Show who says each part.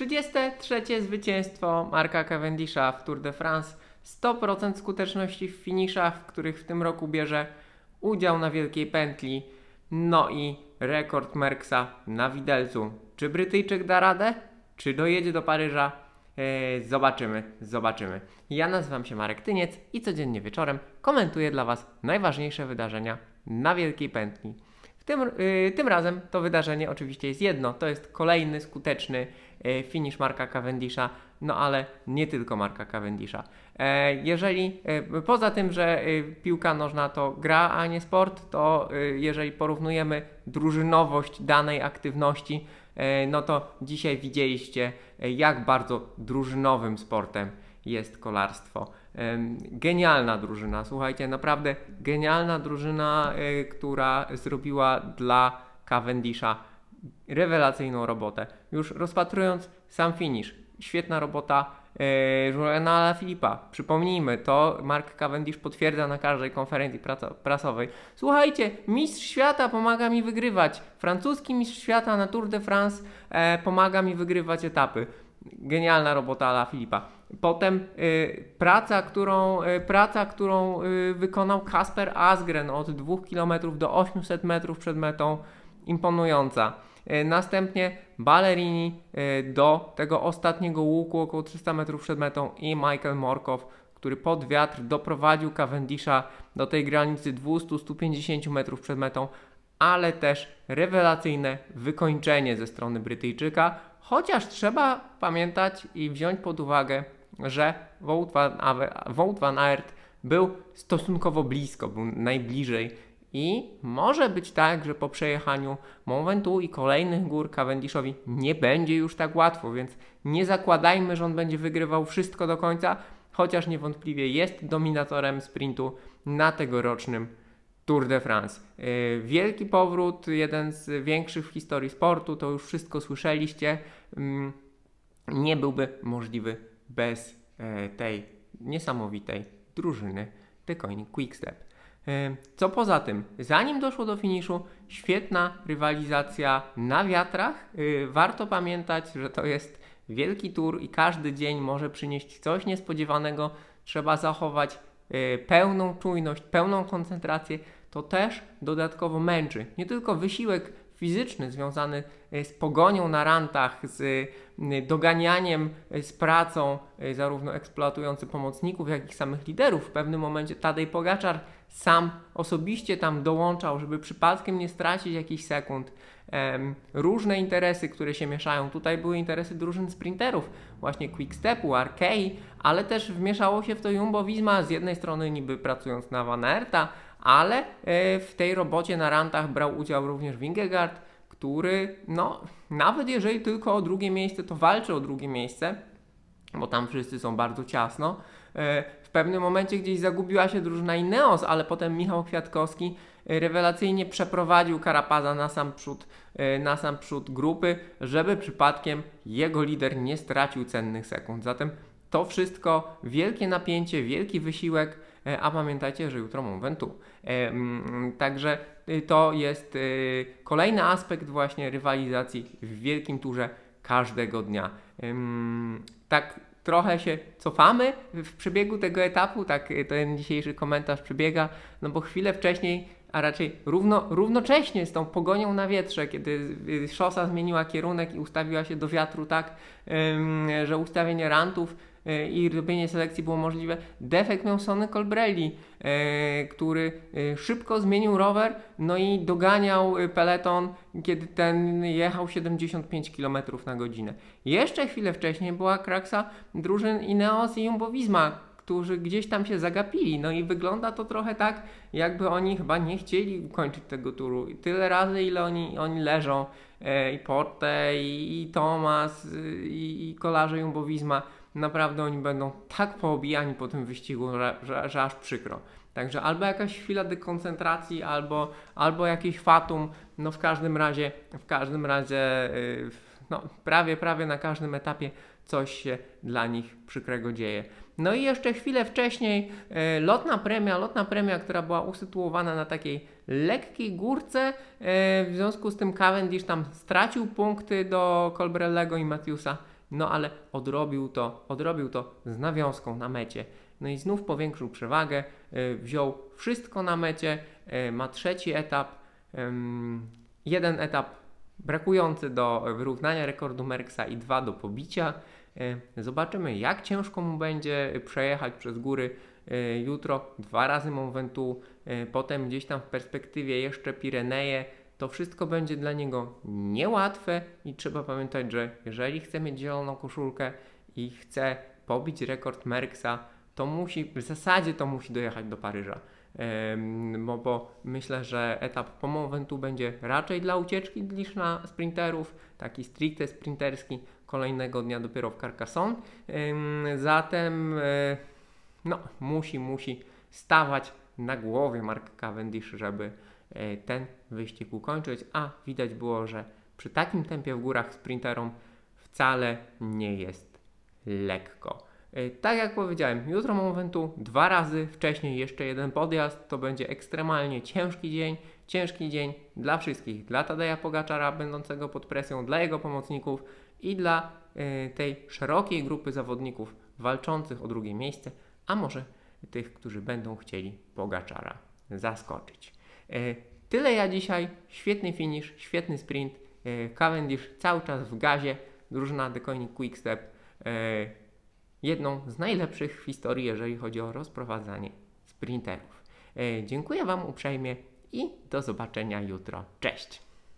Speaker 1: 33 zwycięstwo Marka Cavendisha w Tour de France. 100% skuteczności w finiszach, w których w tym roku bierze udział na Wielkiej Pętli. No i rekord Merksa na widelcu. Czy Brytyjczyk da radę? Czy dojedzie do Paryża? Eee, zobaczymy, zobaczymy. Ja nazywam się Marek Tyniec i codziennie wieczorem komentuję dla Was najważniejsze wydarzenia na Wielkiej Pętli. Tym, yy, tym razem to wydarzenie oczywiście jest jedno, to jest kolejny skuteczny yy, finish Marka Cavendisha, no ale nie tylko Marka Cavendisha. E, jeżeli e, poza tym, że e, piłka nożna to gra, a nie sport, to jeżeli porównujemy drużynowość danej aktywności, no to dzisiaj widzieliście, jak bardzo drużynowym sportem jest kolarstwo. Genialna drużyna, słuchajcie, naprawdę genialna drużyna, która zrobiła dla Cavendisha rewelacyjną robotę. Już rozpatrując sam finish, świetna robota e, Juliana Filipa. Przypomnijmy, to Mark Cavendish potwierdza na każdej konferencji prasowej. Słuchajcie, mistrz świata pomaga mi wygrywać. Francuski mistrz świata na Tour de France e, pomaga mi wygrywać etapy. Genialna robota Ala Filipa. Potem y, praca, którą, y, praca, którą y, wykonał Kasper Asgren od 2 km do 800 metrów przed metą, imponująca. E, następnie Ballerini e, do tego ostatniego łuku około 300 metrów przed metą i Michael Morkow, który pod wiatr doprowadził Cavendisha do tej granicy 200-150 metrów przed metą, ale też rewelacyjne wykończenie ze strony Brytyjczyka, chociaż trzeba pamiętać i wziąć pod uwagę, że Wout van, Aert był stosunkowo blisko, był najbliżej i może być tak, że po przejechaniu Mont i kolejnych gór Cavendishowi nie będzie już tak łatwo, więc nie zakładajmy, że on będzie wygrywał wszystko do końca, chociaż niewątpliwie jest dominatorem sprintu na tegorocznym Tour de France. Yy, wielki powrót, jeden z większych w historii sportu, to już wszystko słyszeliście. Yy, nie byłby możliwy bez yy, tej niesamowitej drużyny The Coin Quickstep. E, co poza tym, zanim doszło do finiszu, świetna rywalizacja na wiatrach. E, warto pamiętać, że to jest wielki tour i każdy dzień może przynieść coś niespodziewanego. Trzeba zachować e, pełną czujność, pełną koncentrację. To też dodatkowo męczy. Nie tylko wysiłek fizyczny związany z pogonią na rantach, z doganianiem, z pracą zarówno eksploatujący pomocników, jak i samych liderów. W pewnym momencie Tadej Pogaczar sam osobiście tam dołączał, żeby przypadkiem nie stracić jakichś sekund. Różne interesy, które się mieszają. Tutaj były interesy drużyn sprinterów, właśnie Quickstepu, Arkei, ale też wmieszało się w to Jumbo Visma, z jednej strony niby pracując na Van Aerta, ale e, w tej robocie na rantach brał udział również Wingegaard, który, no, nawet jeżeli tylko o drugie miejsce, to walczy o drugie miejsce, bo tam wszyscy są bardzo ciasno. E, w pewnym momencie gdzieś zagubiła się drużyna Ineos, ale potem Michał Kwiatkowski e, rewelacyjnie przeprowadził Karapaza na sam przód, na sam przód grupy, żeby przypadkiem jego lider nie stracił cennych sekund. Zatem to wszystko, wielkie napięcie, wielki wysiłek, a pamiętajcie, że jutro Mont Ventoux. Także to jest kolejny aspekt właśnie rywalizacji w wielkim turze każdego dnia. Tak trochę się cofamy w przebiegu tego etapu, tak y, ten dzisiejszy komentarz przebiega, no bo chwilę wcześniej, a raczej równo, równocześnie z tą pogonią na wietrze, kiedy y, szosa zmieniła kierunek i ustawiła się do wiatru tak, że ustawienie rantów E, i robienie selekcji było możliwe. Defekt miał Sony Colbrelli, e, który e, szybko zmienił rower, no i doganiał peleton, kiedy ten jechał 75 km na godzinę. Jeszcze chwilę wcześniej była kraksa drużyn Ineos i Jumbo Visma, którzy gdzieś tam się zagapili. No i wygląda to trochę tak, jakby oni chyba nie chcieli kończyć tego turu. Tyle razy, ile oni, oni leżą, i Porte, i, i Thomas, i, i kolarze Jumbo Visma naprawdę oni będą tak poobijani po tym wyścigu, że, że, że aż przykro. Także albo jakaś chwila dekoncentracji, albo, albo jakieś fatum, no w każdym razie, w każdym razie, yy, no prawie, prawie na każdym etapie coś się dla nich przykrego dzieje. No i jeszcze chwilę wcześniej yy, lotna premia, lotna premia, która była usytuowana na takiej lekkiej górce, yy, w związku z tym Cavendish tam stracił punkty do Colbrellego i Matthewsa no ale odrobił to, odrobił to z nawiązką na mecie. No i znów powiększył przewagę, y, wziął wszystko na mecie, y, ma trzeci etap, jeden etap brakujący do wyrównania rekordu Merksa i dwa do pobicia. Y, Zobaczymy, jak ciężko mu będzie przejechać przez góry jutro. Dwa razy Mont Ventoux, potem gdzieś tam w perspektywie jeszcze Pireneje. To wszystko będzie dla niego niełatwe i trzeba pamiętać, że jeżeli chce mieć zieloną koszulkę i chce pobić rekord Merksa, to musi, w zasadzie to musi dojechać do Paryża. Em, bo, bo myślę, że etap po Mont Ventoux będzie raczej dla ucieczki niż na sprinterów, taki stricte sprinterski, kolejnego dnia dopiero w Carcassonne. Em, Zatem e, no, musi, musi stawać na głowie Mark Cavendish, żeby ten wyścig ukończyć, a widać było, że przy takim tempie w górach sprinterom wcale nie jest lekko. E, Tak jak powiedziałem, jutro Mont Ventoux dwa razy, wcześniej jeszcze jeden podjazd, to będzie ekstremalnie ciężki dzień, ciężki dzień dla wszystkich, dla Tadeja Pogaczara będącego pod presją, dla jego pomocników i dla e, tej szerokiej grupy zawodników walczących o drugie miejsce, a może tych, którzy będą chcieli Pogaczara zaskoczyć. E, Tyle ja dzisiaj, świetny finish, świetny sprint, e, Cavendish cały czas w gazie, drużyna The Koenig Quickstep e, jedną z najlepszych w historii, jeżeli chodzi o rozprowadzanie sprinterów. Dziękuję Wam uprzejmie i do zobaczenia jutro. Cześć!